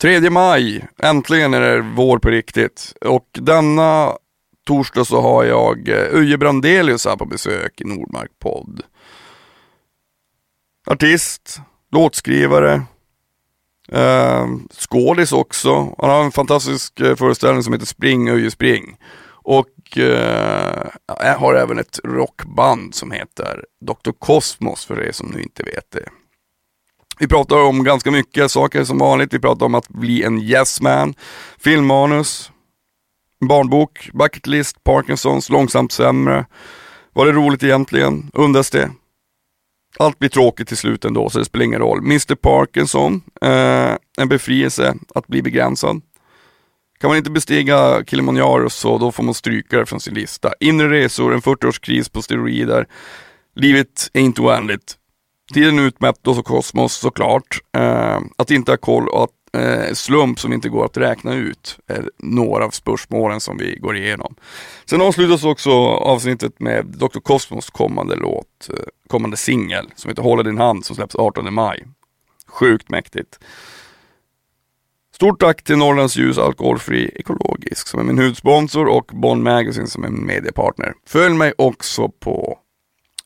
3 maj, äntligen är det vår på riktigt. Och denna torsdag så har jag eh, Uje Brandelius här på besök i Nordmark podd. Artist, låtskrivare, eh, skådis också. Han har en fantastisk eh, föreställning som heter Spring Uje Spring. Och eh, jag har även ett rockband som heter Dr. Cosmos för er som nu inte vet det. Vi pratar om ganska mycket saker som vanligt. Vi pratar om att bli en yes man, filmmanus, barnbok, bucketlist, Parkinsons, långsamt sämre. Var det roligt egentligen? Undras det? Allt blir tråkigt till slut ändå, så det spelar ingen roll. Mr Parkinson, eh, en befrielse att bli begränsad. Kan man inte bestiga Kilimanjaro så då får man stryka det från sin lista. Inre resor, en 40-årskris på steroider. Livet är inte oändligt. Tiden är utmätt och så kosmos såklart. Eh, att inte ha koll och att eh, slump som inte går att räkna ut är några av spörsmålen som vi går igenom. Sen avslutas också avsnittet med Dr. Kosmos kommande låt, eh, kommande singel som heter Hålla din hand som släpps 18 maj. Sjukt mäktigt. Stort tack till Norrlands Ljus Alkoholfri Ekologisk som är min hudsponsor och Bond Magazine som är min mediepartner. Följ mig också på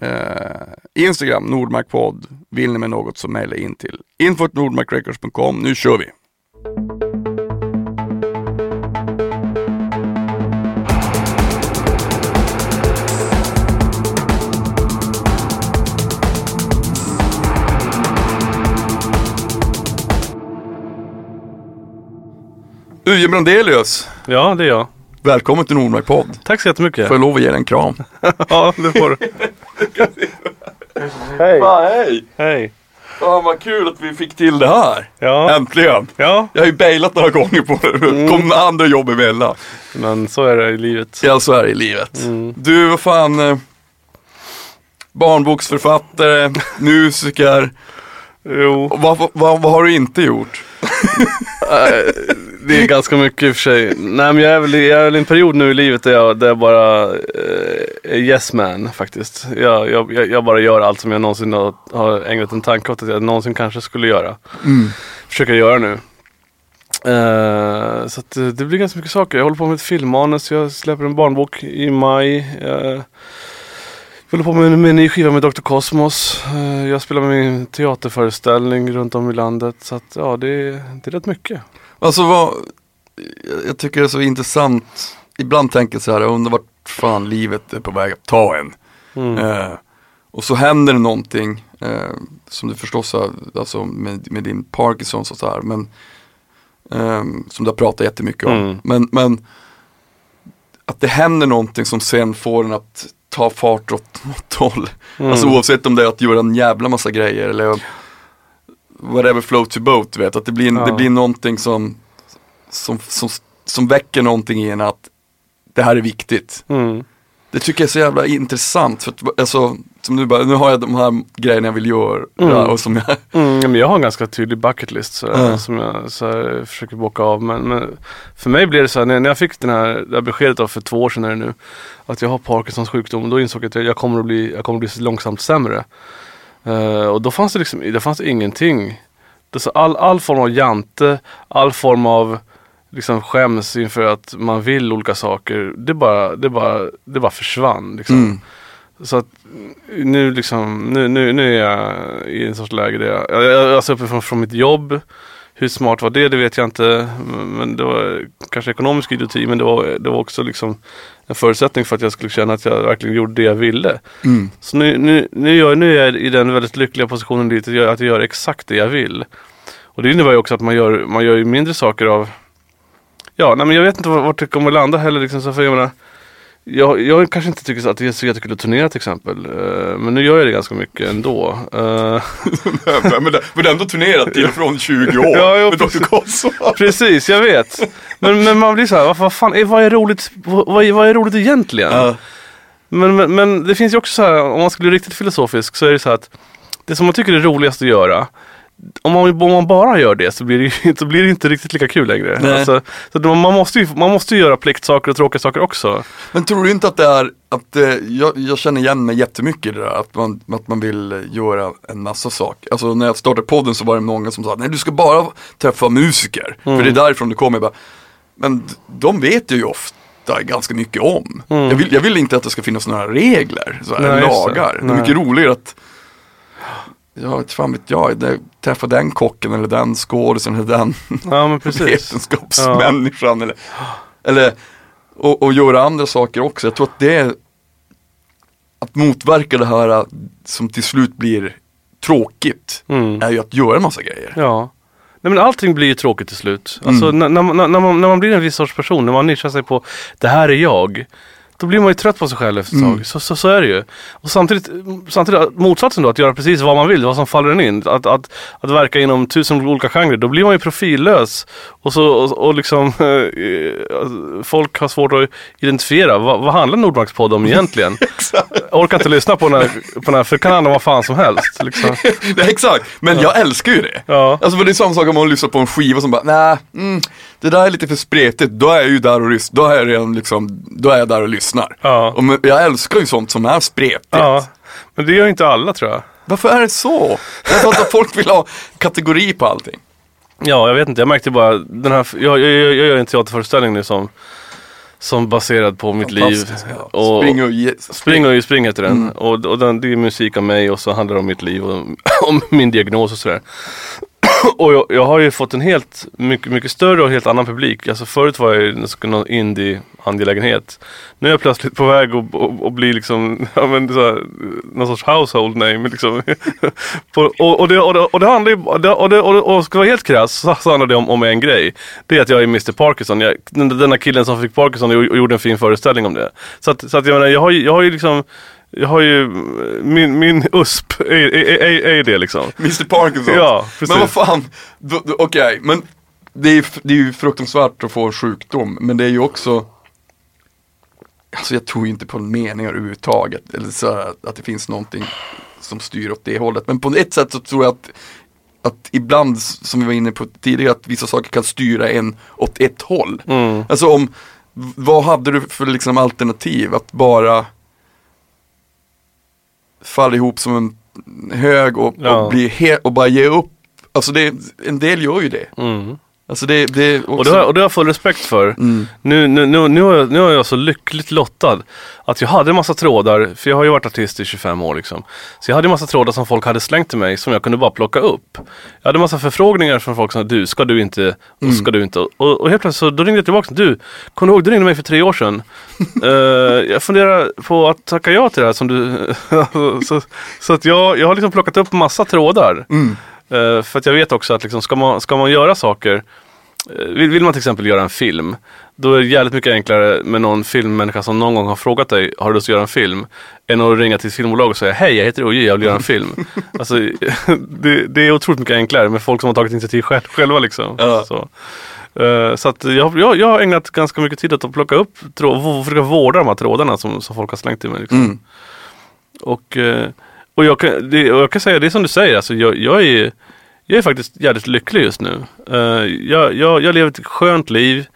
eh, Instagram, Nordmarkpodd. Vill ni med något så mejla in till info.nordmarkrecords.com. Nu kör vi! Uje Brandelius, Ja, det är jag. välkommen till Nordmark podd. Tack så jättemycket. Får jag lov att ge dig en kram? Ja, det får du. Hej! Fan, hej! Hej. Fan vad kul att vi fick till det här. Ja, Äntligen! ja, Jag har ju bailat några gånger på det. Mm. kom andra jobb emellan. men så är det i livet. Ja, så är det i livet. Mm. Du, vad fan. Eh, barnboksförfattare, musiker. Jo, vad, vad, vad har du inte gjort? Det är ganska mycket i och för sig. Nej men jag är väl, jag är väl i en period nu i livet där jag, där jag bara eh, yes man faktiskt. Jag, jag, jag bara gör allt som jag någonsin har, har ägnat en tanke åt att jag någonsin kanske skulle göra. Försöker göra nu. Eh, så att det, blir ganska mycket saker. Jag håller på med ett filmmanus, jag släpper en barnbok i maj. Eh, jag håller på med, med en ny skiva med Dr. Cosmos. Eh, jag spelar med min teaterföreställning runt om i landet. Så att ja, det, det är rätt mycket. Alltså vad, jag- tycker det är så intressant. Ibland tänker jag så här, jag undrar vart fan livet är på väg att ta en. Mm. Eh, och så händer det någonting, eh, som du förstås har, alltså med, med din Parkinsons och så här, men ehm, som du har pratat jättemycket om. Mm. Men, men att det händer någonting som sen får en att ta fart åt något håll. Mm. Alltså oavsett om det är att göra en jävla massa grejer eller whatever float your boat, du vet. Att det blir, Ja. det blir någonting som, som, som, som väcker någonting i en att det här är viktigt. Mm. Det tycker jag är så jävla intressant. För att, alltså, som du bara, nu har jag de här grejerna jag vill göra Mm. och som jag, Mm, men jag har en ganska tydlig bucket list så, Ja. som jag så här, försöker bocka av. Men, men för mig blev det så här, när när jag fick den här, det här beskedet av för två år sedan är det nu, att jag har Parkinsons sjukdom, då insåg jag att jag, jag, kommer, att bli, jag kommer att bli långsamt sämre. Eh, och då fanns det liksom, det fanns ingenting. Det, så all, all form av jante, all form av liksom skäms inför att man vill olika saker, det bara, det bara, det bara försvann. Liksom. mm, Så att nu liksom, nu, nu, nu är jag i en sorts läge där jag, jag, jag alltså uppifrån från mitt jobb. Hur smart var det? Det vet jag inte. Men det var kanske ekonomisk idioti men det var, det var också liksom en förutsättning för att jag skulle känna att jag verkligen gjorde det jag ville. mm, Så nu, nu, nu, gör, nu är jag i den väldigt lyckliga positionen dit att jag, att jag gör exakt det jag vill. Och det innebär ju också att man gör, man gör ju mindre saker av Ja, nej men jag vet inte vart det kommer landa heller liksom. Så för jag menar, jag, jag kanske inte tycker att det är så jättekul att turnera till exempel. Eh, men nu gör jag det ganska mycket ändå. Eh, men, det, men ändå turnerat till från 20 år. Ja, jo, med Dr. precis. Cosmo. precis, jag vet. Men, men man blir så här, vad, vad fan, är, vad är roligt, vad, vad är roligt egentligen? Ja. Men, men, men det finns ju också så här, om man ska bli riktigt filosofisk så är det så här att det som man tycker är roligast att göra om man, om man bara gör det så blir det, så blir det inte riktigt lika kul längre. Alltså, så man, måste ju, man måste ju göra pliktsaker och tråkiga saker också. Men tror du inte att det är, att eh, jag, jag känner igen mig jättemycket i det där, att man, att man vill göra en massa saker. Alltså när jag startade podden så var det många som sa, nej du ska bara träffa musiker, för det är därifrån du kommer. Bara, Men de vet ju ofta ganska mycket om. Jag, vill, jag vill inte att det ska finnas några regler, så här, Nej, lagar. Det är mycket roligare att Ja, inte fan vet jag, träffa den kocken eller den skådisen eller den Ja vetenskapsmänniskan eller, eller och, och göra andra saker också. Jag tror att det är att motverka det här som till slut blir tråkigt Mm. är ju att göra en massa grejer. Ja. Nej men allting blir ju tråkigt till slut. Alltså Mm. när, när, man- när, man, när man blir en viss sorts person, när man nischar sig på det här är jag. Då blir man ju trött på sig själv efter ett Mm. tag. Så, så, så är det ju. Och samtidigt, samtidigt motsatsen då, att göra precis vad man vill, vad som faller en in. Att, att, att verka inom tusen olika genrer. Då blir man ju profillös. Och, så, och, och liksom eh, folk har svårt att identifiera. Vad, vad handlar Nordmarks podd om egentligen? Jag orkar inte lyssna på den här, på den här för det kan handla om vad fan som helst. Liksom. Nej, exakt, men jag älskar ju det. Ja. Alltså för det är samma sak om man lyssnar på en skiva som bara, nej, mm, det där är lite för spretigt, då är jag ju där och lyssnar, då är jag redan liksom, då är jag där och lyssnar. Ja. Och men, jag älskar ju sånt som är spretigt. Ja, men det gör inte alla tror jag. Varför är det så? Jag tror att folk vill ha kategori på allting. Ja, jag vet inte. Jag märkte bara den här, jag, jag, jag, jag gör en teaterföreställning nu som, som baserad på mitt liv. Ja. Och, Spring och ge, Spring och spring heter den. Mm. Och, och den, det är musik av mig och så handlar det om mitt liv och om min diagnos och sådär. och jag, jag har ju fått en helt mycket, mycket större och helt annan publik. Alltså förut var jag ju någon indie-angelägenhet. Nu är jag plötsligt på väg att och, och bli liksom, ja men så här, någon sorts household name liksom. och, och, det, och, det, och det handlar ju, och det, och, det, och, och ska vara helt krass så, så handlar det om, om en grej. Det är att jag är Mr Parkinson. Jag, den, den där killen som fick Parkinson och, och gjorde en fin föreställning om det. Så att, så att jag menar, jag har ju, jag har ju liksom jag har ju, min, min USP är, är, är, är det liksom. Mr Parkinson. Ja, precis. Men vad fan, okej, men det är, det är ju fruktansvärt att få sjukdom, men det är ju också Alltså jag tror ju inte på meningar överhuvudtaget, eller så att det finns någonting som styr åt det hållet. Men på ett sätt så tror jag att, att ibland, som vi var inne på tidigare, att vissa saker kan styra en åt ett håll. Mm. Alltså om, vad hade du för liksom alternativ? Att bara falla ihop som en hög och, Ja. och, bli he- och bara ge upp. Alltså det, en del gör ju det. Mm. Alltså det, det är också, Och det har, och det har jag full respekt för. Mm. Nu, nu, nu, nu, har jag, nu har jag så lyckligt lottad att jag hade en massa trådar, för jag har ju varit artist i 25 år liksom. Så jag hade en massa trådar som folk hade slängt till mig som jag kunde bara plocka upp. Jag hade en massa förfrågningar från folk som sa du, ska du inte, och ska du inte. Och, och helt plötsligt så då ringde jag tillbaka, du, kommer du ihåg, du ringde mig för tre år sedan. Eh, jag funderar på att tacka ja till det här som du, så, så att jag, jag har liksom plockat upp massa trådar. Mm. Eh, för att jag vet också att liksom, ska, man, ska man göra saker vill, vill man till exempel göra en film Då är det jävligt mycket enklare med någon filmmänniska som någon gång har frågat dig Har du lust att göra en film? Än att ringa till ett filmbolag och säga Hej jag heter Uje, jag vill göra en film Alltså det, det är otroligt mycket enklare med folk som har tagit initiativ själv, själva liksom Ja. Så, Eh, så att jag, jag, jag har ägnat ganska mycket tid åt att plocka upp tråd, och försöka vårda de här trådarna som, som folk har slängt till mig liksom. Mm. Och, eh, och, jag, kan, det, och jag kan säga, det är som du säger, alltså, jag, jag, är, jag är faktiskt jävligt lycklig just nu. Eh, jag, jag, jag lever ett skönt liv.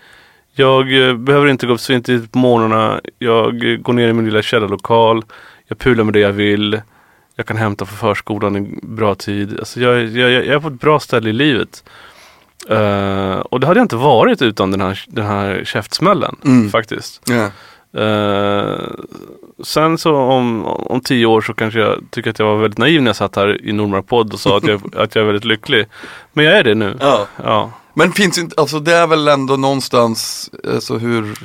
Jag eh, behöver inte gå upp svintigt på morgnarna. Jag går ner i min lilla källarlokal. Jag pular med det jag vill. Jag kan hämta på förskolan i bra tid. Alltså jag, jag, jag är på ett bra ställe i livet. Eh, och det hade jag inte varit utan den här, den här käftsmällen Mm. faktiskt. Eh, sen så om, om tio år så kanske jag tycker att jag var väldigt naiv när jag satt här i Nordmark podd och sa att jag, att jag är väldigt lycklig. Men jag är det nu. Ja. Ja. Men finns inte, alltså det är väl ändå någonstans, alltså hur,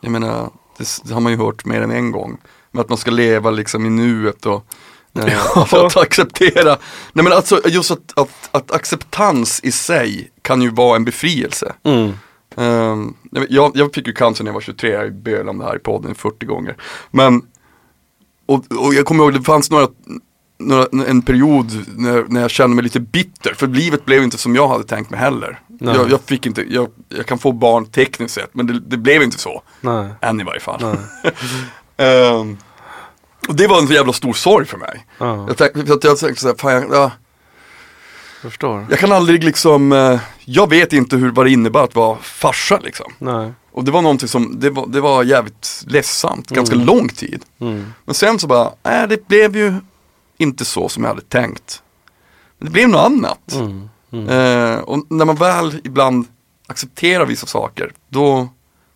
jag menar, det, det har man ju hört mer än en gång. Men att man ska leva liksom i nuet och eh, att acceptera. Nej men alltså just att, att, att acceptans i sig kan ju vara en befrielse. Mm. Ehm, jag, jag fick ju cancer när jag var 23, jag bölat om det här i podden 40 gånger. Men, och, och jag kommer ihåg det fanns några, några en period när, när jag kände mig lite bitter, för livet blev inte som jag hade tänkt mig heller. Jag, jag fick inte, jag, jag kan få barn tekniskt sett, men det, det blev inte så. Nej. Än i varje fall. Ehm, och det var en så jävla stor sorg för mig. Ja. Jag tänkte, jag tänkte såhär, fan jag, ja, Jag förstår. jag kan aldrig liksom, eh, jag vet inte hur, vad det innebär att vara farsa liksom. Nej. Och det var någonting som, det var, det var jävligt ledsamt, ganska Mm. lång tid. Mm. Men sen så bara, nej det blev ju inte så som jag hade tänkt. Men det blev något annat. Mm. Mm. Eh, och när man väl ibland accepterar vissa saker, då,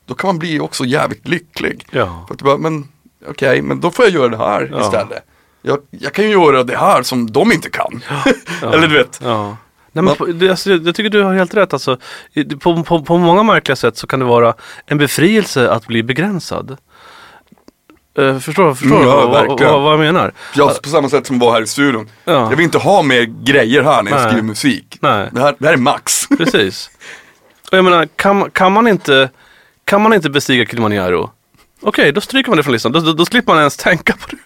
då kan man bli också jävligt lycklig. Ja. För att du bara, men okej, men då får jag göra det här Ja. istället. Jag, jag kan ju göra det här som de inte kan. Ja. Eller du vet. Ja. Nej, men det, alltså, jag tycker du har helt rätt. Alltså, på, på, på många märkliga sätt så kan det vara en befrielse att bli begränsad. Uh, förstår förstår Mm, ja, vad, vad, vad, jag menar? Jag, på samma sätt som var här i studion. Ja. Jag vill inte ha mer grejer här när jag Nej. skriver musik. Nej, Det här, det här är max. precis. Och jag menar, kan, kan, man inte, kan man inte bestiga Kilimanjaro? Okej, då stryker man det från listan. Då, då, då slipper man ens tänka på det.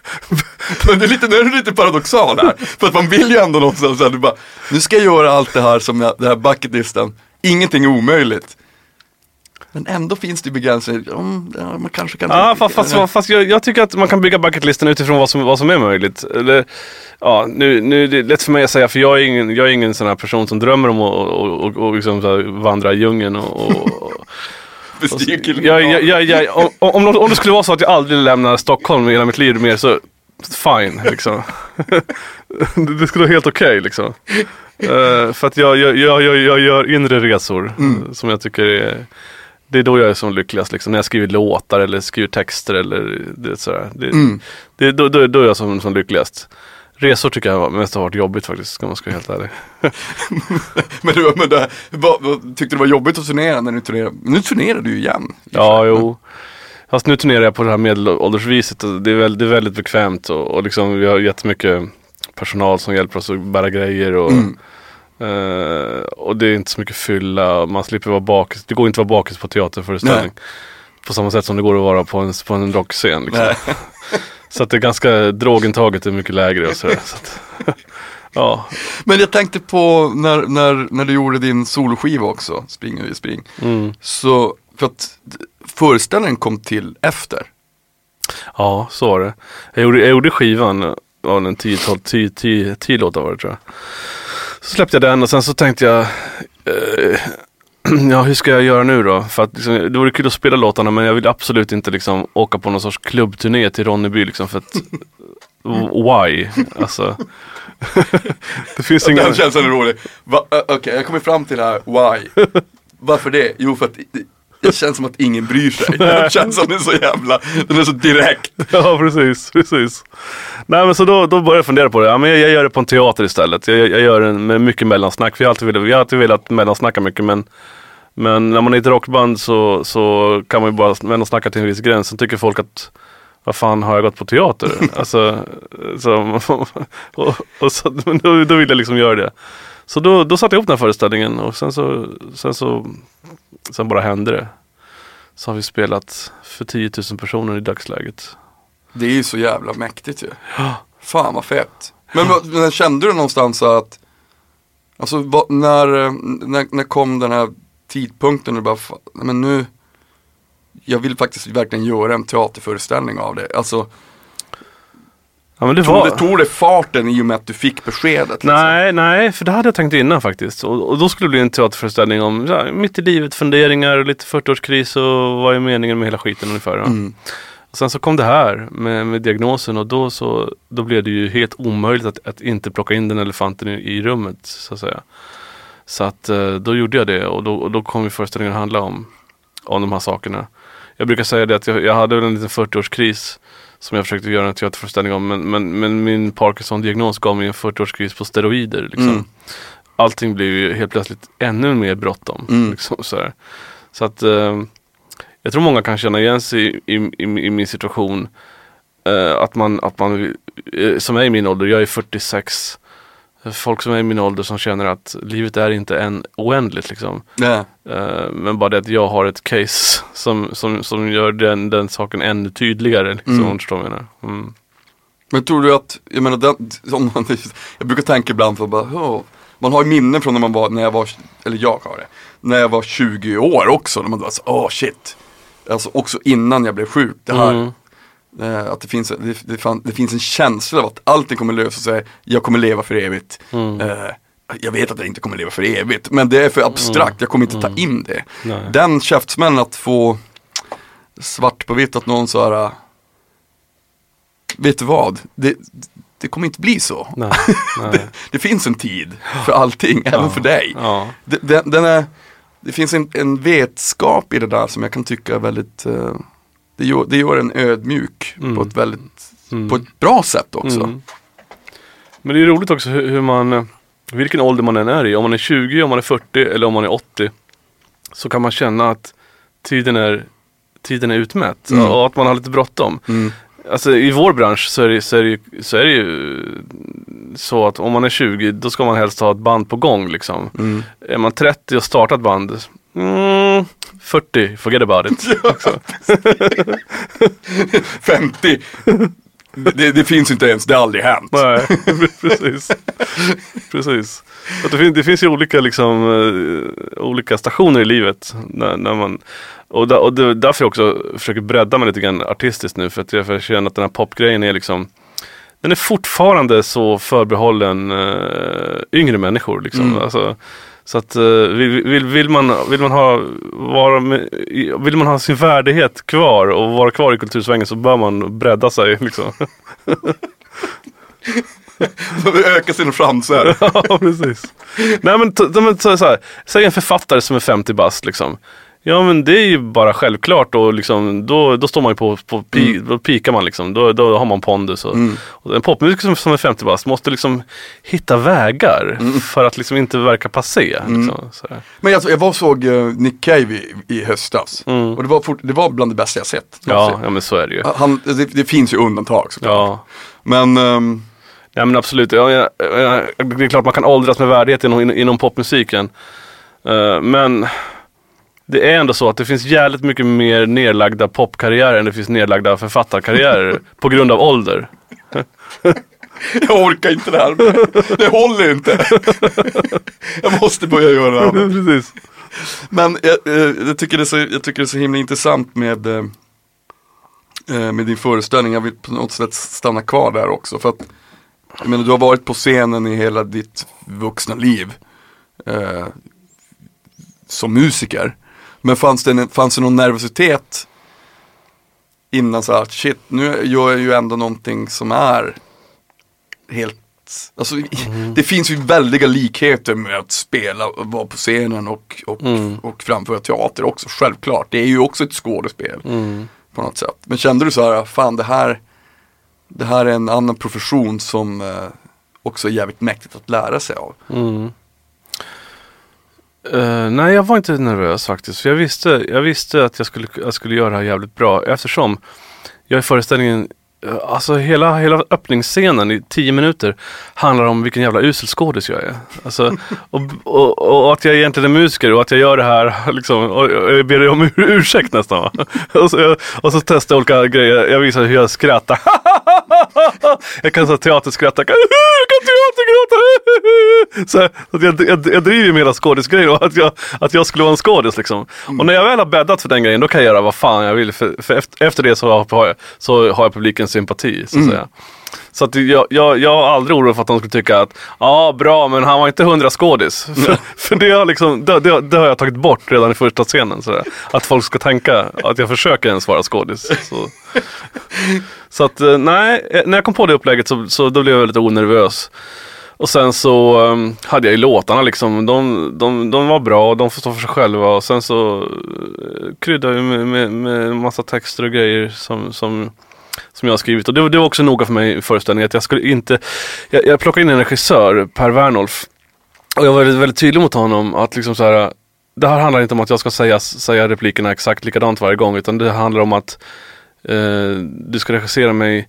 Men det är lite, nu är du lite paradoxal här. För att man vill ju ändå någonstans så här, du bara, nu ska jag göra allt det här som jag, det här bucketlisten. Ingenting är omöjligt. Men ändå finns det begränsningar. Mm, ja, man kanske kan... Ja, fast, fast, fast jag, jag tycker att man kan bygga bucketlistan utifrån vad som, vad som är möjligt. Eller, ja, nu, nu är det lätt för mig att säga för jag är ingen, jag är ingen sån här person som drömmer om att och, och, och liksom här vandra i djungeln. Och, killen. jag, jag, jag, jag, om, om, om det skulle vara så att jag aldrig lämnar Stockholm i hela mitt liv mer så fine liksom. det, skulle vara helt okej liksom. Eh, för att jag, jag, jag, jag, jag gör inre resor Mm. som jag tycker är det är då jag är som lyckligast liksom, när jag skriver låtar eller skriver texter eller det, sådär. Det, Mm. det, då, då, då är jag som, som lyckligast. Resor tycker jag mest har varit jobbigt faktiskt, ska man ska vara helt ärlig. Men, du, men det, vad, vad, tyckte du det var jobbigt att turnera när du turnerade? Nu turnerar du ju igen. Ja, jo. Fast nu turnerar jag på det här medelåldersviset och det är väldigt, det är väldigt bekvämt och, och liksom vi har jättemycket personal som hjälper oss att bära grejer och, Mm. eh, och det är inte så mycket fylla, man slipper vara bakis. Det går inte att vara bakis på teaterföreställning. På samma sätt som det går att vara på en, på en rockscen. Liksom. Så att det är ganska, drogintaget är mycket lägre och sådär. Så att, ja. Men jag tänkte på när, när, när du gjorde din soloskiva också, Spring och spring. Mm. Så, för att föreställningen kom till efter. Ja, så var det. Jag gjorde, jag gjorde skivan, ja, en 10-12, 10, 10, 10 låtar var det tror jag. Så släppte jag den och sen så tänkte jag, eh, ja hur ska jag göra nu då? För att liksom, det vore kul att spela låtarna men jag vill absolut inte liksom åka på någon sorts klubbturné till Ronneby liksom för att why? Alltså. det finns Den ingen... känslan är rolig. Okej, jag kommer fram till det här, why? Varför det? Jo, för att det, det känns som att ingen bryr sig. Den känslan är så jävla, den är så direkt. Ja precis, precis. Nej men så då, då började jag fundera på det. Ja, men jag, jag gör det på en teater istället. Jag, jag gör den med mycket mellansnack. För jag har alltid velat, jag har alltid velat mellansnacka mycket men Men när man är ett rockband så, så kan man ju bara mellansnacka till en viss gräns. Sen tycker folk att vad fan har jag gått på teater? alltså, så, och, och så, men då, då vill jag liksom göra det. Så då, då satte jag ihop den här föreställningen och sen så, sen så sen bara hände det. Så har vi spelat för 10 000 personer i dagsläget. Det är ju så jävla mäktigt ju. Fan vad fett. Men, men kände du någonstans att, alltså vad, när, när, när kom den här tidpunkten och bara, "Fan, nej, men nu, jag vill faktiskt verkligen göra en teaterföreställning av det. Alltså, Ja men det tog var... det, tog det farten i och med att du fick beskedet? liksom? Nej, nej, för det hade jag tänkt innan faktiskt. Och, och då skulle det bli en teaterföreställning om här, mitt i livet funderingar lite 40-årskris och vad är meningen med hela skiten ungefär. Mm. Och sen så kom det här med, med diagnosen och då, så, då blev det ju helt omöjligt att, att inte plocka in den elefanten i, i rummet så att säga. Så att eh, då gjorde jag det och då, och då kom ju föreställningen handla om, om de här sakerna. Jag brukar säga det att jag, jag hade väl en liten 40-årskris som jag försökte göra en teaterföreställning om men, men, men min Parkinson-diagnos gav mig en 40-årskris på steroider. Liksom. Mm. Allting blev ju helt plötsligt ännu mer bråttom. Mm. Liksom, så, här. så att eh, jag tror många kan känna igen sig i, i, i, i min situation. Eh, att man, att man eh, som är i min ålder, jag är 46. Folk som är i min ålder som känner att livet är inte en oändligt liksom. Nej. Eh, men bara det att jag har ett case som, som, som gör den, den saken ännu tydligare. Liksom, Mm. förstår. Mm. Men tror du att, jag menar, den, om man, jag brukar tänka ibland för bara, oh, man har ju minnen från när man var, när jag var, eller jag har det, när jag var 20 år också, när man var så, åh oh, shit. Alltså också innan jag blev sjuk, det här, Mm. Eh, att det finns, det, det, fan, det finns en känsla av att allting kommer lösa sig, jag kommer leva för evigt. Mm. Eh, jag vet att jag inte kommer leva för evigt, men det är för abstrakt, jag kommer inte ta in det. Nej. Den käftsmällen att få svart på vitt att någon så här, vet du vad, det, det kommer inte bli så. Nej, nej. Det finns en tid för allting, även för dig. Ja. Det, den, den är, det finns en, en vetskap i det där som jag kan tycka är väldigt, eh, det, gör, det gör en ödmjuk Mm. på ett väldigt, Mm. på ett bra sätt också. Mm. Men det är roligt också hur, hur man, vilken ålder man än är i, om man är 20, om man är 40 eller om man är 80. Så kan man känna att tiden är, tiden är utmätt Mm. och att man har lite bråttom. Mm. Alltså i vår bransch så är, det, så, är det, ju- så är det ju så att om man är 20 då ska man helst ha ett band på gång liksom. Mm. Är man 30 och startar ett band, mm, 40, forget about it. 50, det, det finns inte ens, det har aldrig hänt. Nej, precis. precis. Att det, finns, det finns ju olika, liksom, eh, olika stationer i livet. När, när man, och, där, och det därför jag också försöker bredda mig lite grann artistiskt nu. För att jag, känner att den här popgrejen är liksom Den är fortfarande så förbehållen eh, yngre människor. Liksom. Mm. Alltså, så att eh, vill, vill, man, vill, man ha, vara vill man ha sin värdighet kvar och vara kvar i kultursvängen så bör man bredda sig. Liksom. Öka sina chanser. ja, precis. Nej men, men så här, säg en författare som är 50 bast liksom. Ja men det är ju bara självklart och liksom, då, då står man ju på, på pi, då pikar man liksom. Då, då har man pondus. Och, Mm. och en popmusiker som, som är 50 bast måste liksom hitta vägar Mm. för att liksom inte verka passé. Liksom, så här. Men jag, jag var och såg eh, Nick Cave i, i höstas. Mm. Och det var, fort, det var bland det bästa jag sett. Ja, ja men så är det ju. Han, det, det finns ju undantag såklart. Ja. Men ehm, Ja men absolut, ja, ja, ja, det är klart man kan åldras med värdighet inom, inom, popmusiken. Eh, men det är ändå så att det finns jävligt mycket mer nedlagda popkarriärer än det finns nedlagda författarkarriärer på grund av ålder. jag orkar inte det här. Det håller inte. jag måste börja göra det. här. Precis. Men jag, eh, jag, tycker det är så, jag tycker det är så himla intressant med, eh, eh, med din föreställning. Jag vill på något sätt stanna kvar där också. För att, jag menar, du har varit på scenen i hela ditt vuxna liv. Eh, som musiker. Men fanns det, fanns det någon nervositet innan så här, shit, nu gör jag ju ändå någonting som är helt Alltså, Det finns ju väldiga likheter med att spela och vara på scenen och, och, Mm. och framföra teater också, självklart. Det är ju också ett skådespel Mm. på något sätt. Men kände du så här, fan det här, det här är en annan profession som eh, också är jävligt mäktigt att lära sig av. Mm. Uh, nej, jag var inte nervös faktiskt. För jag visste, jag visste att jag skulle, jag skulle göra det här jävligt bra eftersom jag i föreställningen Alltså hela, hela öppningsscenen i tio minuter handlar om vilken jävla usel skådis jag är. Alltså, och, och, och att jag egentligen är musiker och att jag gör det här liksom, och, jag ber dig om ur, ursäkt nästan. Och, så, och så testar jag olika grejer. Jag visar hur jag skrattar. jag kan så teaterskratta. Jag kan, kan teatergråta. Så, att jag, jag, jag driver med hela skådisgrejen och att jag, att jag skulle vara en skådis liksom. Och när jag väl har bäddat för den grejen då kan jag göra vad fan jag vill. För, för efter, efter det så har, jag, så har jag publikens sympati. Så att säga. Så att jag, jag, jag har aldrig oroat för att de skulle tycka att ja bra men han var inte hundra skådis. För, för det, har liksom, det, det, det har jag tagit bort redan i första scenen. Sådär. Att folk ska tänka att jag försöker ens vara skådis. Så, så att eh, nej, eh, när jag kom på det upplägget så, så då blev jag lite onervös. Och sen så um, hade jag ju låtarna liksom, de, de, de var bra och de får stå för sig själva. Och sen så uh, kryddade jag med, med, med massa texter och grejer som, som, som jag har skrivit. Och det, det var också noga för mig i föreställningen att jag skulle inte, jag, jag plockade in en regissör, Per Wernolf. Och jag var väldigt, väldigt tydlig mot honom att liksom så här, det här handlar inte om att jag ska säga, säga replikerna exakt likadant varje gång utan det handlar om att eh, du ska regissera mig eh,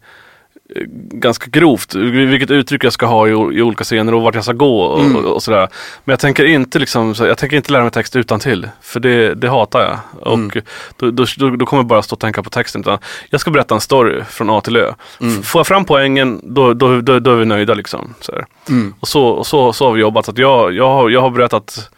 ganska grovt, vilket uttryck jag ska ha i, i olika scener och vart jag ska gå och, Mm. och, och sådär. Men jag tänker inte liksom, jag tänker inte lära mig text utan till för det, det hatar jag. Och Mm. då, då, då, kommer jag bara stå och tänka på texten. Utan jag ska berätta en story från A till Ö. Mm. Får jag fram poängen, då, då, då, då är vi nöjda liksom. Så. Mm. Och, så, och så, så har vi jobbat. Så att jag, jag, har, jag har berättat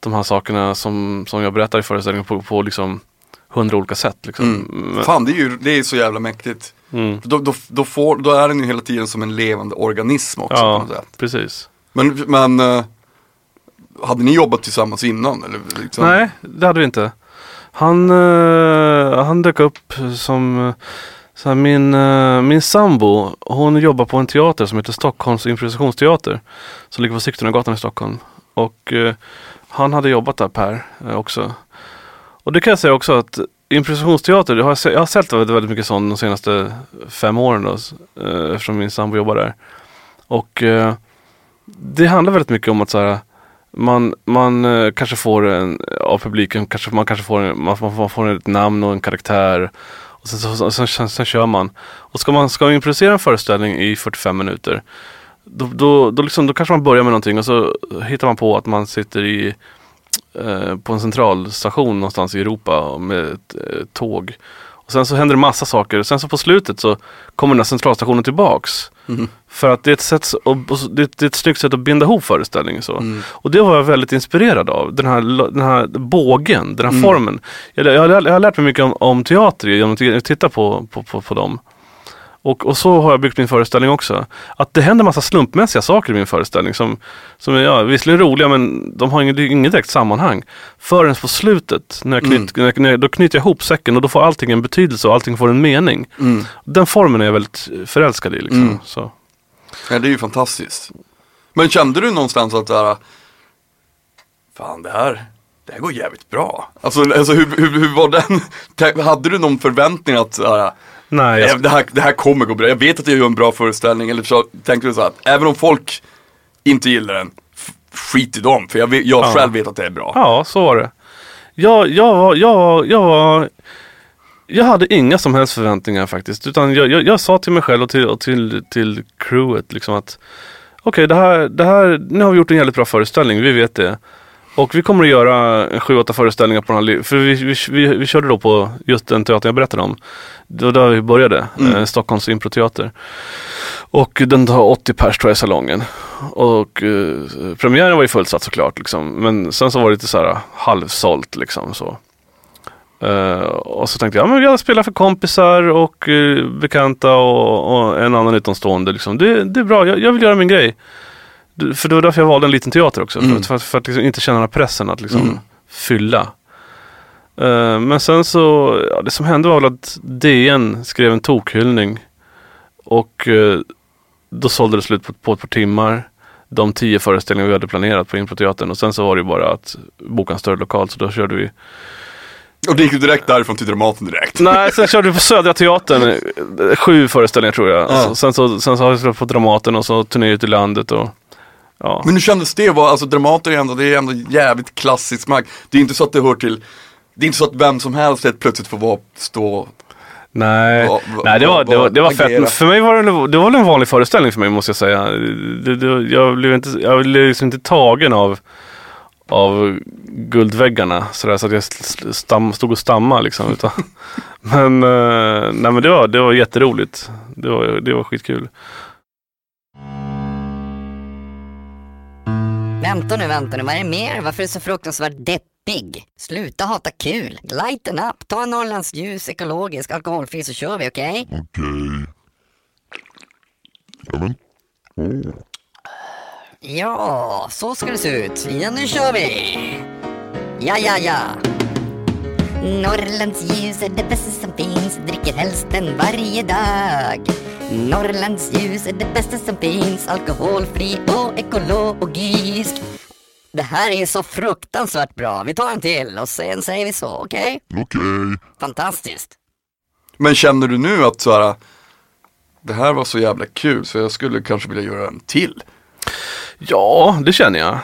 de här sakerna som, som jag berättar i föreställningen på, på liksom hundra olika sätt. Liksom. Mm. Fan det är ju det är så jävla mäktigt. Mm. Då, då, då, får, då är den ju hela tiden som en levande organism också på Ja, något sätt. precis. Men, men eh, hade ni jobbat tillsammans innan? Eller liksom? Nej, det hade vi inte. Han, eh, han dök upp som så här, min, eh, min sambo, hon jobbar på en teater som heter Stockholms improvisationsteater. Som ligger på Sigtunagatan i Stockholm. Och eh, han hade jobbat där Per eh, också. Och det kan jag säga också att improvisationsteater, jag har, jag har sett väldigt, väldigt mycket sånt de senaste fem åren då, eh, eftersom min sambo jobbar där. Och eh, det handlar väldigt mycket om att så här, man, man eh, kanske får en, av publiken, kanske, man kanske får, en, man, man får ett namn och en karaktär. Och sen, så, sen, sen, sen kör man. Och ska man, ska man improvisera en föreställning i 45 minuter då, då, då, liksom, då kanske man börjar med någonting och så hittar man på att man sitter i på en centralstation någonstans i Europa med ett eh, tåg. Och sen så händer det massa saker. Sen så på slutet så kommer den här centralstationen tillbaks. Mhm. För att det är ett, sätt, och, det, är ett snyggt sätt att binda ihop föreställningen. Så. Mm. Och det var jag väldigt inspirerad av. Den här, den här bågen, den här Mm. formen. Jag, jag, jag har lärt mig mycket om, om teater genom att titta på, på, på, på dem. Och, och så har jag byggt min föreställning också. Att det händer massa slumpmässiga saker i min föreställning som, som är ja, visserligen roliga men de har inget, inget direkt sammanhang. Förrän på slutet, när jag knyt, när jag, när jag, då knyter jag ihop säcken och då får allting en betydelse och allting får en mening. Mm. Den formen är jag väldigt förälskad i. Liksom. Mm. Så. Ja, det är ju fantastiskt. Men kände du någonstans att det här, fan det här, det här går jävligt bra. Alltså, alltså hur, hur, hur var den, hade du någon förväntning att så här, Nej, "Ja, jag, det, här, det här kommer gå bra, jag vet att jag gör en bra föreställning. Eller så tänkte du så att även om folk inte gillar den, skit i dem. För jag, jag Ja. själv vet att det är bra. Ja, så var det. Jag, jag, jag, jag, jag hade inga som helst förväntningar faktiskt. Utan jag, jag, jag sa till mig själv och till, och till, till crewet liksom att okej, det här, det här, nu har vi gjort en jävligt bra föreställning, vi vet det. Och vi kommer att göra en sju, åtta föreställningar på den här, för vi, vi, vi, vi körde då på just den teatern jag berättade om. Det var där vi började, Mm. eh, Stockholms improteater. Och den tar 80 pers tror jag i salongen. Och eh, premiären var ju fullsatt såklart liksom. Men sen så var det lite så här halvsålt liksom så. Eh, och så tänkte jag, ja, men jag spelar för kompisar och eh, bekanta och, och en annan utomstående. Liksom. Det, det är bra, jag, jag vill göra min grej. För det var därför jag valde en liten teater också. För, Mm. för, att- för att liksom inte känna den här pressen att liksom Mm. fylla. Eh, men sen så, ja, det som hände var väl att DN skrev en tokhyllning. Och eh, då sålde det slut på, på ett par timmar. De tio föreställningar vi hade planerat på Improteatern. Och sen så var det ju bara att boka en större lokal. Så då körde vi Och det gick du direkt därifrån till Dramaten direkt. Nej, sen körde vi på Södra Teatern. eh, Sju föreställningar tror jag. Ja. Så, sen, så, sen så har vi spelat på Dramaten och så turné ut i landet. Och, ja. Men hur kändes det? Var, alltså Dramaten är ändå, det är ändå jävligt klassiskt mark. Det är inte så att det hör till det är inte så att vem som helst helt plötsligt får vara, stå Nej, Va- va- nej det var, det var, det var fett. För mig var det, det var en vanlig föreställning för mig måste jag säga. Det, det, jag blev inte, jag blev liksom inte tagen av, av guldväggarna sådär så att jag stam, stod och stammade liksom. Utan, men, eh, nej, men det, var, det var jätteroligt. Det var, det var skitkul. Vänta nu, vänta nu, vad är det mer? Varför är du så fruktansvärt deppig? Sluta hata kul. Lighten up, ta en Norrlands ljus, ekologisk, alkoholfri så kör vi, okej? Okej. Ja, men. Åh. Ja, så ska det se ut. Ja, nu kör vi! Ja, ja, ja. Norrlands ljus är det bästa som finns, dricker helst den varje dag. Norrlands ljus är det bästa som finns, alkoholfri och ekologisk. Det här är så fruktansvärt bra. Vi tar en till och sen säger vi så, okej? Okej. Fantastiskt. Men känner du nu att så här, det här var så jävla kul så jag skulle kanske vilja göra en till? Ja, det känner jag.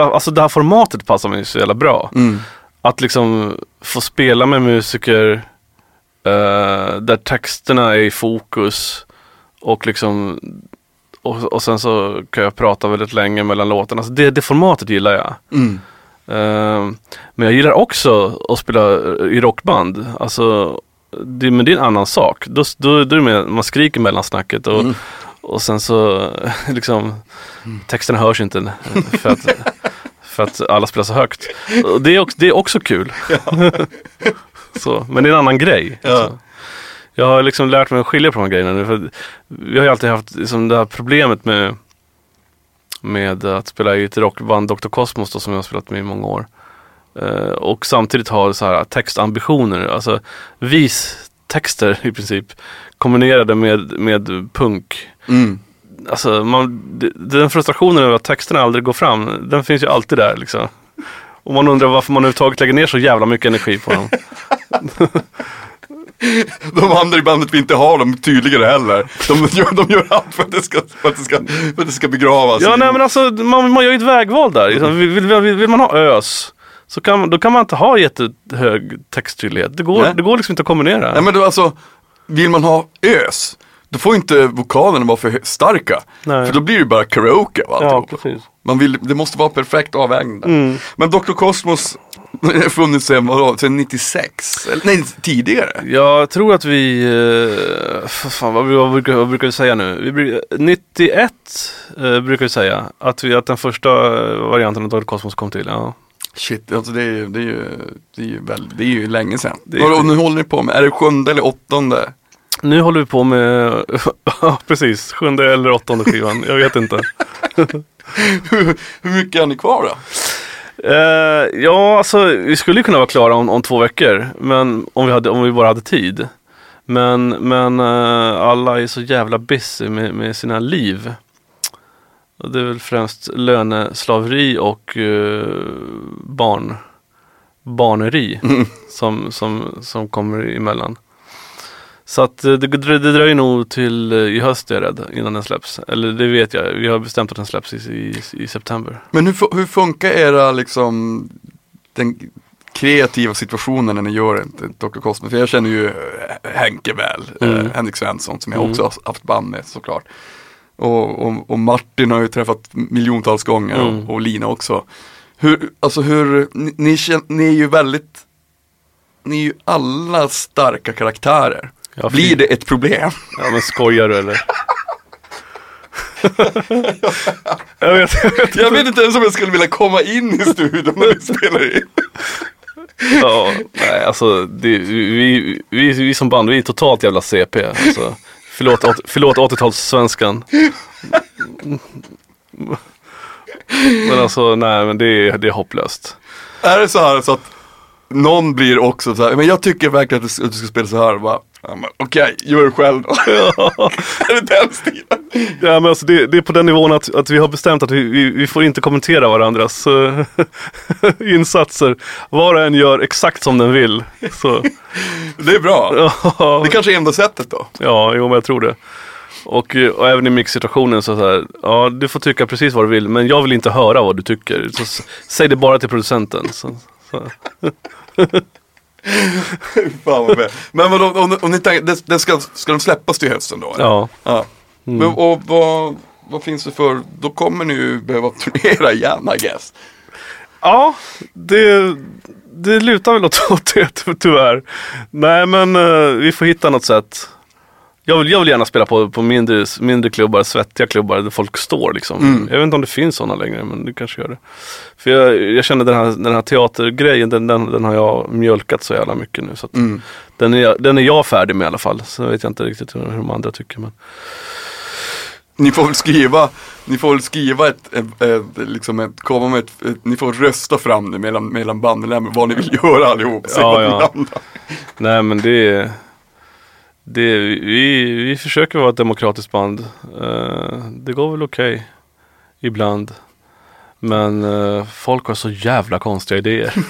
Alltså det här formatet passar mig så jävla bra. Mm. Att liksom få spela med musiker eh, där texterna är i fokus och liksom och, och sen så kan jag prata väldigt länge mellan låtarna. Alltså det, det formatet gillar jag. Mm. Eh, men jag gillar också att spela i rockband. Alltså, det, men det är en annan sak. Då, då, då är det mer, man skriker mellan snacket och, Mm. och sen så liksom texterna hörs inte eh, för att, för att alla spelar så högt. Och det, är också, det är också kul. så, men det är en annan grej. Ja. Jag har liksom lärt mig att skilja på de här grejerna nu. För vi har ju alltid haft liksom det här problemet med med att spela i ett rockband, Dr. Cosmos då, som jag har spelat med i många år. Eh, och samtidigt ha så här textambitioner, alltså vistexter i princip. Kombinerade med, med punk. Mm. Alltså man, den frustrationen över att texterna aldrig går fram, den finns ju alltid där liksom. Och man undrar varför man överhuvudtaget lägger ner så jävla mycket energi på dem. De andra i bandet vill inte ha dem tydligare heller. De gör, de gör allt för att det ska, för att det ska, för att det ska begravas. Ja nej men alltså man, man gör ju ett vägval där. Liksom, Vill, vill, vill, man ha ös, så kan, då kan man inte ha jättehög texttydlighet. Det går, Nej. det går liksom inte att kombinera. Nej men då, alltså, vill man ha ös, då får inte vokalerna vara för starka. Nej. För då blir det bara karaoke av ja, precis. Man vill, det måste vara perfekt avvägning. Mm. Men Dr. Cosmos har funnits sedan, vadå, sedan 96? Eller, nej, tidigare. Jag tror att vi, eh, fan, vad, vad, brukar, vad brukar vi säga nu? Vi, bru- 91 eh, brukar vi säga att, vi, att den första eh, varianten av Dr. Cosmos kom till. Ja. Shit, alltså det är ju, det är ju, det är ju, väl, det är ju länge sedan. Det är och, nu håller ni på med, är det sjunde eller åttonde? Nu håller vi på med, ja precis, sjunde eller åttonde skivan. Jag vet inte. hur, hur mycket är ni kvar då? Eh, ja, alltså vi skulle kunna vara klara om, om två veckor. Men om vi, hade, om vi bara hade tid. Men, men eh, alla är så jävla busy med, med sina liv. Och det är väl främst löneslaveri och eh, barn, barneri som, som, som kommer emellan. Så att eh, det, det, dröjer nog till eh, i höst är jag rädd innan den släpps. Eller det vet jag, vi har bestämt att den släpps i, i, i september. Men hur, hur funkar era liksom, den kreativa situationen när ni gör Dr. Cosmos? För jag känner ju eh, Henke väl, Mm. eh, Henrik Svensson som jag Mm. också har haft band med såklart. Och, och, och Martin har jag ju träffat miljontals gånger Mm. och, och Lina också. Hur, alltså hur, ni, ni, ni är ju väldigt, ni är ju alla starka karaktärer. Ja, Blir det ett problem? Ja men skojar du eller? jag vet, jag vet. Jag vet inte ens om jag skulle vilja komma in i studion när vi spelar in. Ja, nej alltså det, vi, vi, vi som band, vi är totalt jävla CP. Alltså. Förlåt, åt- förlåt 80-talssvenskan. Men alltså nej men det är, det är hopplöst. Är det så här så att någon blir också så här, men jag tycker verkligen att du, att du ska spela så här. bara, Okej, gör det själv då. är det den stilen? Ja men alltså det, det är på den nivån att, att vi har bestämt att vi, vi, vi får inte kommentera varandras eh, insatser. Var och en gör exakt som den vill. Så, Det är bra. ja, Det kanske är enda sättet då. ja, jo men jag tror det. Och, och även i mixsituationen så, så här, ja du får tycka precis vad du vill men jag vill inte höra vad du tycker. Så, säg det bara till producenten. Så, så. Fan vad. Men vadå, om, om ni tänker, det, det ska, ska de släppas till hösten då? eller? Ja. ja. Men, och vad, vad finns det för, då kommer ni ju behöva turnera igen I guess. Ja, det, det lutar väl åt, det ty- tyvärr. Nej men eh, vi får hitta något sätt. Jag vill, jag vill gärna spela på, på mindre, mindre klubbar, svettiga klubbar där folk står liksom. Mm. Jag vet inte om det finns sådana längre men det kanske gör det. För jag, jag känner den här, den här teatergrejen, den, den, den har jag mjölkat så jävla mycket nu. Så Mm. den, är, den är jag färdig med i alla fall. Så vet jag inte riktigt hur, hur de andra tycker. Men... Ni får väl skriva, ni får väl skriva ett, ett, ett liksom ett, komma med ett, ett, ni får rösta fram det mellan, mellan bandmedlemmar vad ni vill göra allihop. Ja, ja. Nej men det är det, vi, vi försöker vara ett demokratiskt band. Eh, det går väl okej ibland. Men eh, folk har så jävla konstiga idéer.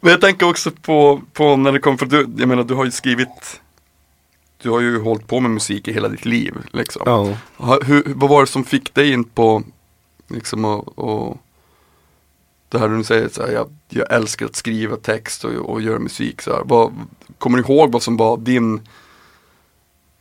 Men jag tänker också på, på när det kommer, för du, jag menar du har ju skrivit Du har ju hållit på med musik i hela ditt liv liksom. ja. Ha- Hur, vad var det som fick dig in på liksom och, och det här du säger så här, jag, jag älskar att skriva text och, och göra musik så här. Vad, kommer du ihåg vad som var din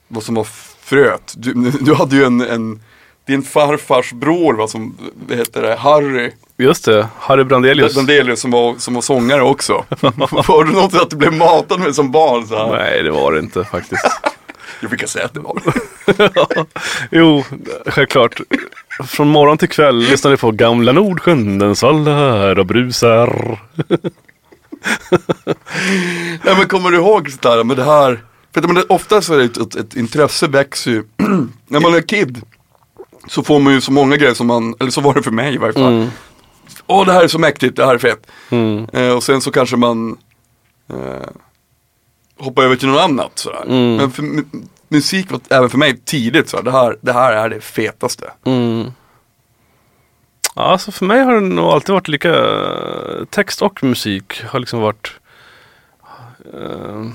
vad som var fröet? Du, du hade ju en, en din farfars bror vad som, vad heter det, Harry Just det, Harry Brandelius. Brandelius som var, som var sångare också. var det något att du blev matad med som barn? Så här? Nej det var det inte faktiskt. Jag brukar säga att det var det. jo, självklart. Från morgon till kväll lyssnar vi på Gamla Nordsjön, den svallar och brusar. Nej men kommer du ihåg sådär, men det här, För att, men ofta så är det ett, ett, ett intresse växer ju, när man är kid så får man ju så många grejer som man, eller så var det för mig i varje fall. Mm. Åh det här är så mäktigt, det här är fett. Mm. Eh, och sen så kanske man eh, hoppar över till något annat sådär. Mm. Men för, mu- musik var även för mig tidigt så det här, det här är det fetaste. Mm. Ja, alltså för mig har det nog alltid varit lika, text och musik har liksom varit eh,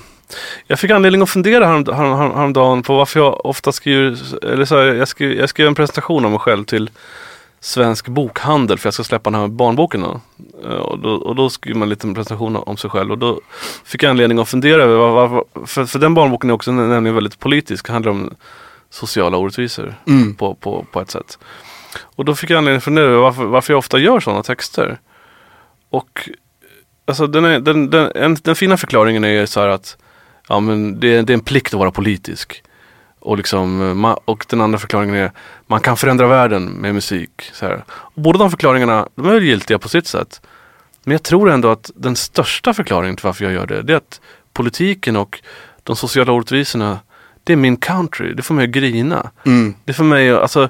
Jag fick anledning att fundera härom, härom, härom- häromdagen på varför jag ofta skriver, eller så här, jag, skrev, jag skrev en presentation av mig själv till Svensk Bokhandel för jag ska släppa den här barnboken då. Eh, Och då, och då skriver man en liten presentation om sig själv och då fick jag anledning att fundera över var, var, för, för den barnboken är också nämligen väldigt politisk, handlar om sociala orättvisor Mm. på, på, på ett sätt. Och då fick jag anledning att fundera över varför, varför jag ofta gör sådana texter. Och alltså den, är, den, den, en, den fina förklaringen är så här att ja, men det, det är en plikt att vara politisk. Och, liksom, och den andra förklaringen är man kan förändra världen med musik. Så här. Och båda de förklaringarna de är giltiga på sitt sätt. Men jag tror ändå att den största förklaringen till varför jag gör det, det är att politiken och de sociala orättvisorna, det är min country. Det får mig att grina. Mm. Det för mig, alltså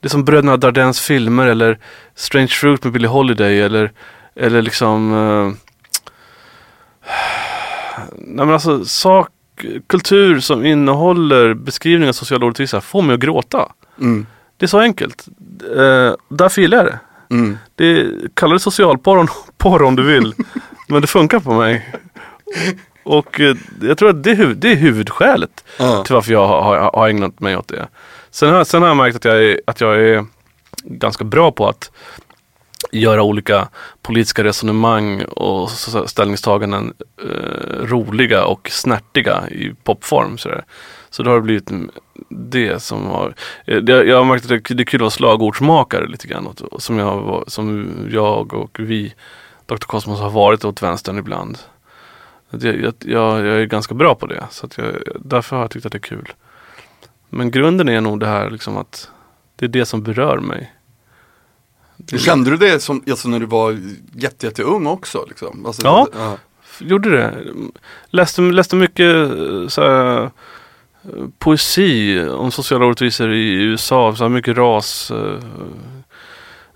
Det är som Bröderna Dardennes filmer eller Strange Fruit med Billie Holiday eller Eller liksom eh, Nej men alltså sak, kultur som innehåller beskrivningar av sociala orättvisor får mig att gråta. Mm. Det är så enkelt. Eh, därför gillar jag det. Mm. det kalla det socialporr porr om du vill. men det funkar på mig. Och eh, jag tror att det är, huv- det är huvudskälet Ja. till varför jag har, har, har ägnat mig åt det. Sen har, sen har jag märkt att jag, är, att jag är ganska bra på att göra olika politiska resonemang och ställningstaganden eh, roliga och snärtiga i popform. Sådär. Så då har det blivit det som har, eh, det, jag har märkt att det, det är kul att vara slagordsmakare lite grann. Och, som, jag, som jag och vi, Dr. Cosmos har varit åt vänstern ibland. Det, Jag, jag, jag, jag är ganska bra på det. Så att jag, därför har jag tyckt att det är kul. Men grunden är nog det här liksom att det är det som berör mig. Det- Kände du det som, alltså när du var jätte, jätteung också? Liksom? Alltså, Ja. ja. Gjorde det. Läste, läste mycket eh, så här, poesi om sociala orättvisor i USA. Så här, mycket ras, eh,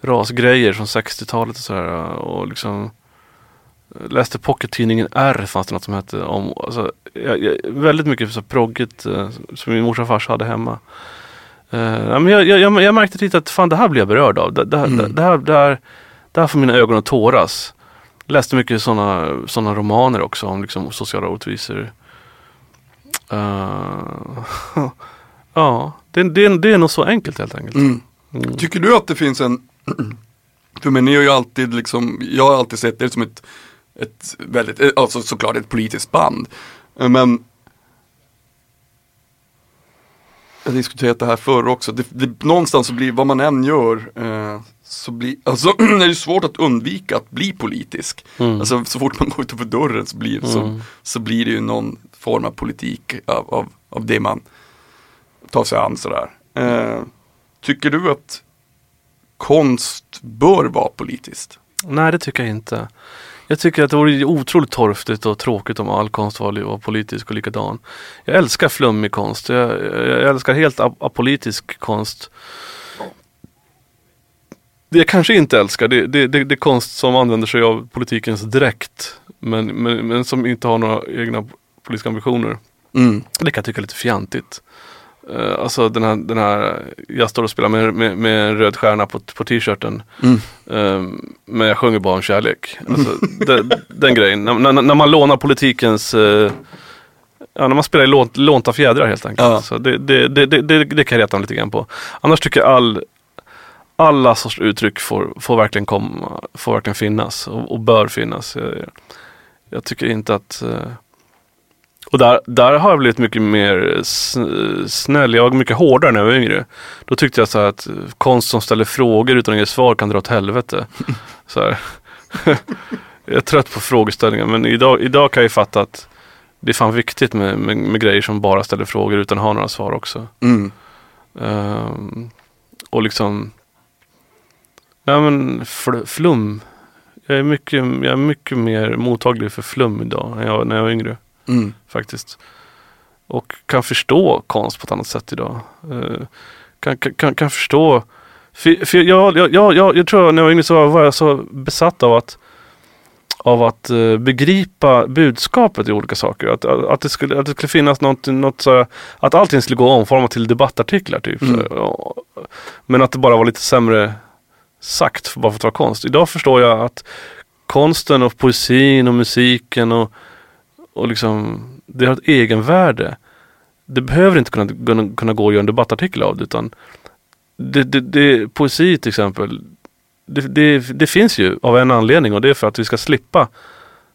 rasgrejer från 60-talet och sådär. Och liksom eh, läste pockettidningen R fanns det något som hette. Om, alltså, jag, jag, väldigt mycket så proggigt som min morsa och farsa hade hemma. Ja, men jag, jag, jag, jag märkte lite att fan det här blir jag berörd av. Det, det, här- Mm. det, här, det, här, det här får mina ögon att tåras. Läste mycket sådana såna romaner också om liksom, sociala orättvisor. Eh, ja, det, det, det är nog så enkelt helt enkelt. Mm. Mm. Tycker du att det finns en, för mig ni har ju alltid liksom, jag har alltid sett det som ett, ett väldigt, eh, alltså såklart ett politiskt band. Men jag diskuterat det här förr också, det, det, någonstans så blir, vad man än gör, eh, så blir, alltså det är svårt att undvika att bli politisk. Mm. Alltså så fort man går utanför dörren så blir, så, Mm. så blir det ju någon form av politik av, av, av det man tar sig an sådär. Eh, tycker du att konst bör vara politiskt? Nej det tycker jag inte. Jag tycker att det vore otroligt torftigt och tråkigt om all konst var, politisk och likadan. Jag älskar flummig konst. Jag, jag älskar helt ap- apolitisk konst. Det jag kanske inte älskar det, det, det, det är konst som använder sig av politikens dräkt. Men, men, men som inte har några egna politiska ambitioner. Mm. Det kan jag tycka är lite fjantigt. Uh, alltså den här, den här, jag står och spelar med, med, med en röd stjärna på, på t-shirten. Mm. Ehm, men jag sjunger bara om kärlek. Alltså, den, den grejen. När, när, när man lånar politikens eh, Ja, när man spelar i lån, lånta fjädrar helt enkelt. Ja. Så det, det, det, det, det, det kan jag reta mig lite grann på. Annars tycker jag all, alla sorts uttryck får, får, verkligen komma, får verkligen finnas och, och bör finnas. Jag, jag tycker inte att eh, och där, där har jag blivit mycket mer sn- snäll. Jag var mycket hårdare när jag var yngre. Då tyckte jag så att konst som ställer frågor utan att ge svar kan dra åt helvete. Så här. jag är trött på frågeställningar men idag, idag kan jag ju fatta att det är fan viktigt med, med, med grejer som bara ställer frågor utan att ha några svar också. Mm. Ehm, och liksom Ja men fl- flum. Jag är, mycket, jag är mycket mer mottaglig för flum idag än jag när jag var yngre Mm. faktiskt. Och kan förstå konst på ett annat sätt idag. Eh, kan, kan- kan, förstå för, för jag, jag, jag, jag, tror när jag var yngre så var jag så besatt av att av att eh, begripa budskapet i olika saker. Att, att, att, det, skulle, att det skulle finnas något, något så, att allting skulle gå att omforma till debattartiklar typ. Mm. Så. Men att det bara var lite sämre sagt bara för att vara konst. Idag förstår jag att konsten och poesin och musiken och, och liksom det har ett egenvärde. Det behöver inte kunna, kunna, kunna gå att göra en debattartikel av det utan det, det, det, poesi till exempel det, det, det finns ju av en anledning och det är för att vi ska slippa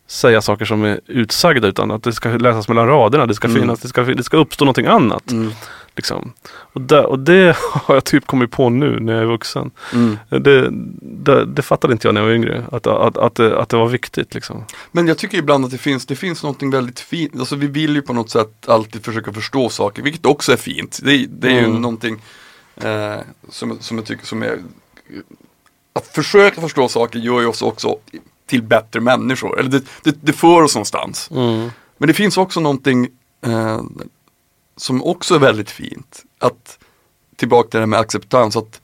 säga saker som är utsagda utan att det ska läsas mellan raderna. Det ska, Mm. finnas, det ska, det ska uppstå någonting annat. Mm. Liksom. Och, där, och det har jag typ kommit på nu när jag är vuxen. Mm. Det, det, det fattade inte jag när jag var yngre. Att, att, att, det, att det var viktigt liksom. Men jag tycker ibland att det finns, det finns någonting väldigt fint, alltså vi vill ju på något sätt alltid försöka förstå saker, vilket också är fint. Det, det är ju Mm. någonting eh, som, som jag tycker som är, att försöka förstå saker gör ju oss också till bättre människor, eller det, det, det för oss någonstans. Men det finns också någonting eh, som också är väldigt fint, att tillbaka till det här med acceptans, att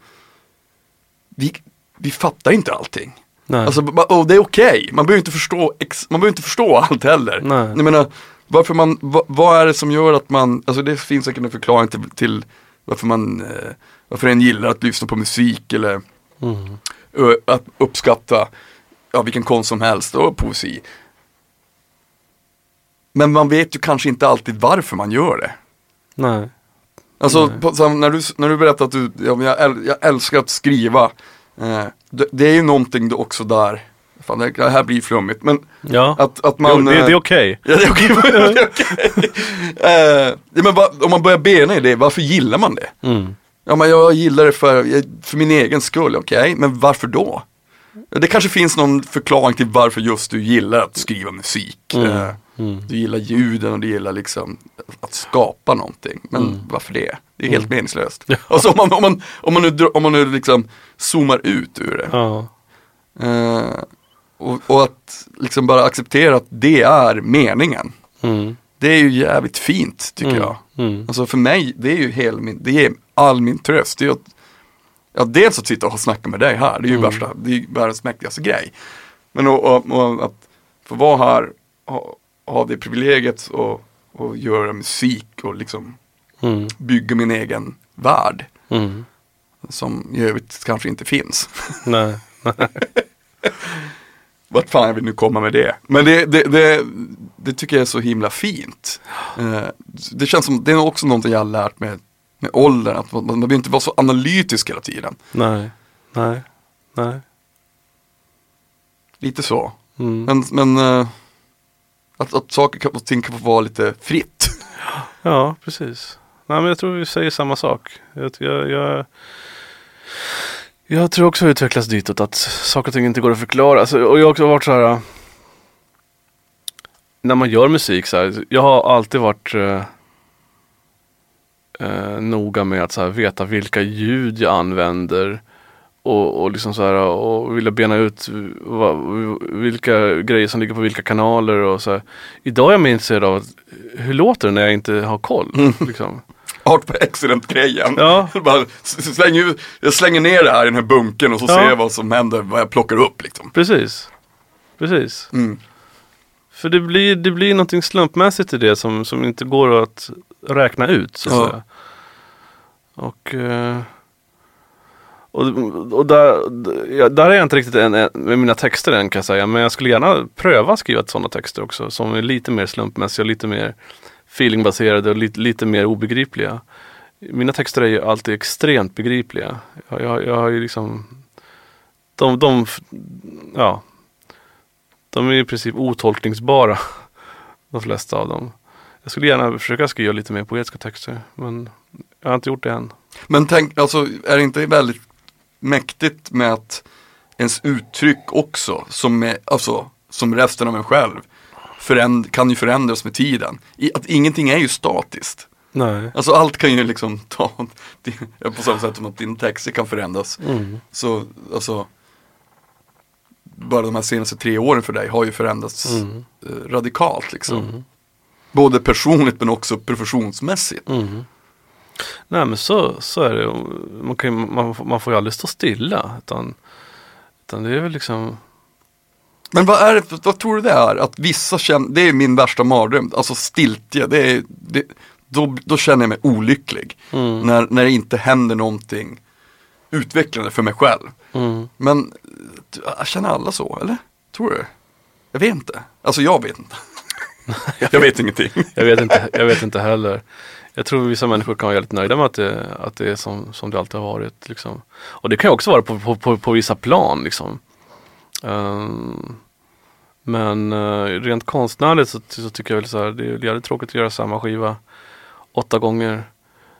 vi, vi fattar inte allting. Nej. Alltså, och det är okej, man behöver inte förstå, man behöver inte förstå allt heller. Nej. Jag menar, varför man, va, vad är det som gör att man, alltså det finns säkert en förklaring till, till varför man, eh, varför en gillar att lyssna på musik eller Mm. att uppskatta, ja vilken konst som helst och poesi. Men man vet ju kanske inte alltid varför man gör det. Nej. Alltså Nej. på, när, du, när du berättar att du, ja, jag, äl, jag älskar att skriva. Eh, det, det är ju någonting också där, fan det, det här blir flummigt, men Ja, att, att man jo, det, det är eh, okej. Ja det är okej. är okej. Eh, men va, om man börjar bena i det, varför gillar man det? Mm. Ja men jag gillar det för, för min egen skull, okej, men varför då? Det kanske finns någon förklaring till varför just du gillar att skriva musik. Mm. Eh, Mm. Du gillar ljuden och du gillar liksom att skapa någonting. Men Mm. varför det? Det är helt meningslöst. Ja. Alltså om man, om man, om man, nu, om man nu liksom zoomar ut ur det. Ja. Eh, och, och att liksom bara acceptera att det är meningen. Mm. Det är ju jävligt fint tycker Mm. jag. Mm. Alltså för mig, det är ju hel min, det är all min tröst. Det är att, ja, dels att sitta och snacka med dig här, det är ju Mm. värsta, det är världens mäktigaste grej. Men och, och, och att få vara här, ha, ha det privilegiet och, och göra musik och liksom Mm. bygga min egen värld. Mm. Som i övrigt kanske inte finns. Nej. Vart fan jag vill nu komma med det. Men det, det, det, det tycker jag är så himla fint. Eh, det känns som, det är också någonting jag har lärt mig med åldern. Att man, man behöver inte vara så analytisk hela tiden. Nej. Nej. Nej. Lite så. Mm. Men, men eh, att, att saker kan- och ting kan få vara lite fritt. Ja, precis. Nej, men jag tror vi säger samma sak. Jag, jag, jag, jag tror också jag utvecklas ditåt att saker och ting inte går att förklara. Alltså, och jag har också varit så här. Äh, när man gör musik så här. Jag har alltid varit eh, eh, noga med att så här, veta vilka ljud jag använder. Och, och liksom så här, och vilja bena ut vad, vilka grejer som ligger på vilka kanaler och så här. Idag är jag mer intresserad av att, hur låter det när jag inte har koll. Liksom. Art på excellent-grejen. Ja. Släng jag slänger ner det här i den här bunken och så Ja. ser jag vad som händer, vad jag plockar upp liksom. Precis. Precis. Mm. För det blir, det blir någonting slumpmässigt i det som, som inte går att räkna ut. Så att Ja. säga. Och, eh, och, och där, där är jag inte riktigt en, en, med mina texter än kan jag säga. Men jag skulle gärna pröva att skriva sådana texter också. Som är lite mer slumpmässiga, lite mer feelingbaserade och lite, lite mer obegripliga. Mina texter är ju alltid extremt begripliga. Jag, jag, jag har ju liksom de, de, ja, de är i princip otolkningsbara. De flesta av dem. Jag skulle gärna försöka skriva lite mer poetiska texter. Men jag har inte gjort det än. Men tänk, alltså är det inte väldigt mäktigt med att ens uttryck också, som, är, alltså, som resten av en själv, föränd, kan ju förändras med tiden. I, att ingenting är ju statiskt. Nej. Alltså allt kan ju liksom ta, på samma sätt som att din texter kan förändras. Mm. Så, alltså, bara de här senaste tre åren för dig har ju förändrats Mm. eh, radikalt liksom. Mm. Både personligt men också professionsmässigt. Mm. Nej men så, så är det. Man, kan, man, man får ju aldrig stå stilla. Utan, utan det är väl liksom Men vad är vad tror du det är? Att vissa känner, det är min värsta mardröm, alltså stiltje, det är, det, då, då känner jag mig olycklig. Mm. När, när det inte händer någonting utvecklande för mig själv. mm. Men jag känner alla så, eller? Tror du? Jag vet inte. Alltså jag vet inte. jag vet ingenting. Jag vet inte, jag vet inte heller. Jag tror vissa människor kan vara väldigt nöjda med att det, att det är som, som det alltid har varit. Liksom. Och det kan ju också vara på, på, på, på vissa plan. Liksom. Um, men uh, rent konstnärligt så, så tycker jag väl så här, det är jävligt tråkigt att göra samma skiva åtta gånger.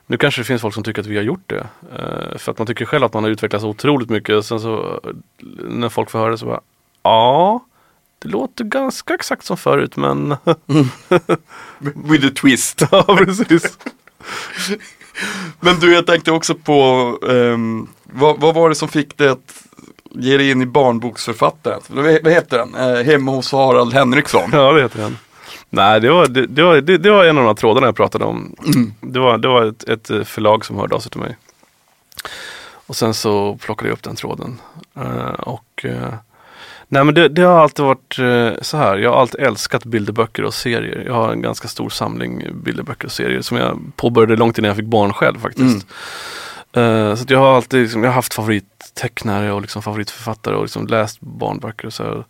Nu kanske det finns folk som tycker att vi har gjort det. Uh, för att man tycker själv att man har utvecklats otroligt mycket. Sen så eh, när folk får höra det så bara, ja, det låter ganska exakt som förut men With a twist. Ja precis. Men du, jag tänkte också på, ehm, vad, vad var det som fick dig att ge dig in i barnboksförfattandet? Vad heter den? Eh, hemma hos Harald Henriksson. Ja det heter den. Nej det var, det, det, var, det, det var en av de här trådarna jag pratade om. Det var, det var ett, ett förlag som hörde av sig till mig. Och sen så plockade jag upp den tråden. Eh, och eh, Nej men det, det har alltid varit eh, så här. Jag har alltid älskat bilderböcker och serier. Jag har en ganska stor samling bilderböcker och serier som jag påbörjade långt innan jag fick barn själv faktiskt. Eh, så jag har alltid liksom, jag har haft favorittecknare och liksom favoritförfattare och liksom läst barnböcker och så här.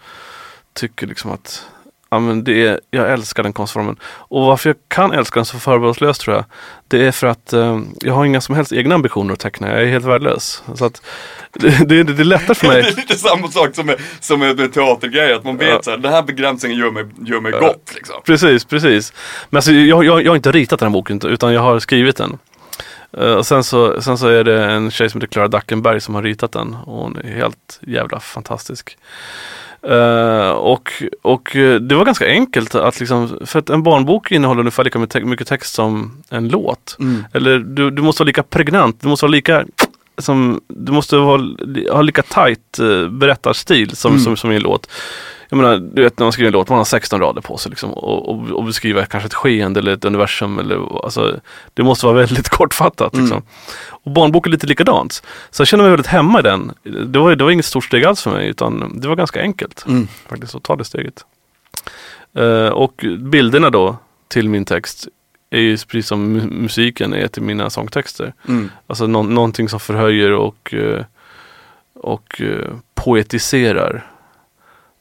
Tycker liksom att ja, men det är, jag älskar den konstformen. Och varför jag kan älska den så förbehållslöst tror jag. Det är för att eh, jag har inga som helst egna ambitioner att teckna. Jag är helt värdelös. Så att det, det, det är lättare för Det mig. är lite samma sak som med, som med, med teatergrejer, att man vet Ja. så här, den här begränsningen gör mig, gör mig gott liksom. Precis, precis. Men alltså, jag, jag, jag har inte ritat den här boken utan jag har skrivit den. Eh, och sen så, sen så är det en tjej som heter Clara Dackenberg som har ritat den och hon är helt jävla fantastisk. Eh, och, och eh, det var ganska enkelt att liksom, för att en barnbok innehåller ungefär lika mycket te- mycket text som en låt. Mm. Eller du, du måste vara lika pregnant, du måste vara lika som, du måste vara, ha lika tight eh, berättarstil som, Mm. som, som i en låt. Jag menar, du vet när man skriver en låt, man har 16 rader på sig liksom, och, och, och beskriva kanske ett skeende eller ett universum. Eller, alltså, det måste vara väldigt kortfattat. Liksom. Mm. Och barnbok är lite likadant. Så jag känner mig väldigt hemma i den. Det var, det var inget stort steg alls för mig, utan det var ganska enkelt Mm. faktiskt att ta det steget. Eh, och bilderna då till min text är ju precis som mu- musiken är till mina sångtexter. Mm. Alltså nå- någonting som förhöjer och, eh, och eh, poetiserar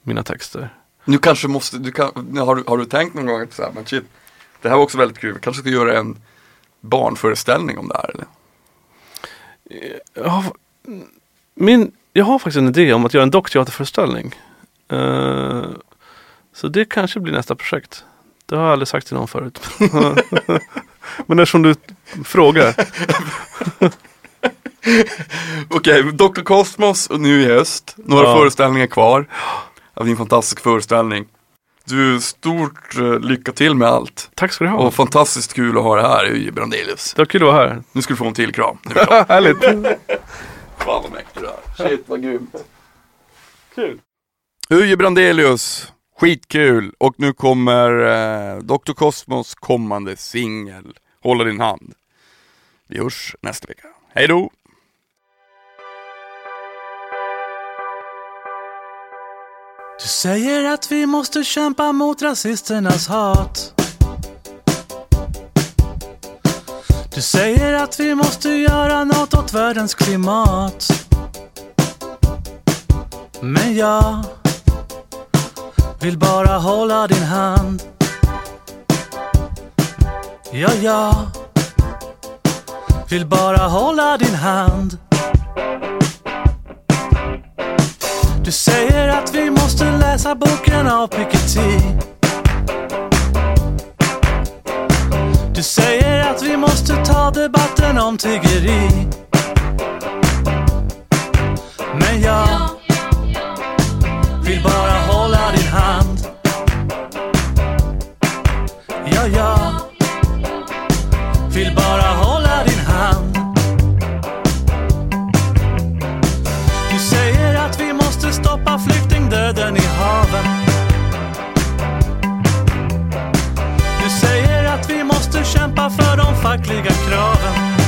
mina texter. Nu kanske måste, du kan, har, du, har du tänkt någon gång att så här, men shit, det här var också väldigt kul, vi kanske ska göra en barnföreställning om det här eller? Jag har, min, jag har faktiskt en idé om att göra en dockteaterföreställning. Eh, så det kanske blir nästa projekt. Det har jag aldrig sagt till någon förut. Men eftersom du frågar. Okej, Dr. Cosmos och nu i höst, några Ja. föreställningar kvar av din fantastiska föreställning. Du, stort eh, lycka till med allt. Tack ska du ha. Och fantastiskt kul att ha det här i Brandelius. Det var kul att vara här. Nu ska du få en till kram. Härligt. Fan vad mäktig du är. Shit vad grymt. Kul. Uje Brandelius, skitkul. Och nu kommer eh, Dr. Cosmos kommande singel. Hålla din hand. Vi hörs nästa vecka. Hej då! Du säger att vi måste kämpa mot rasisternas hat. Du säger att vi måste göra något åt världens klimat. Men jag vill bara hålla din hand. Ja, jag vill bara hålla din hand. Du säger att vi måste läsa boken av Piketty. Du säger att vi måste ta debatten om tiggeri. Men jag vill bara fackliga kraven.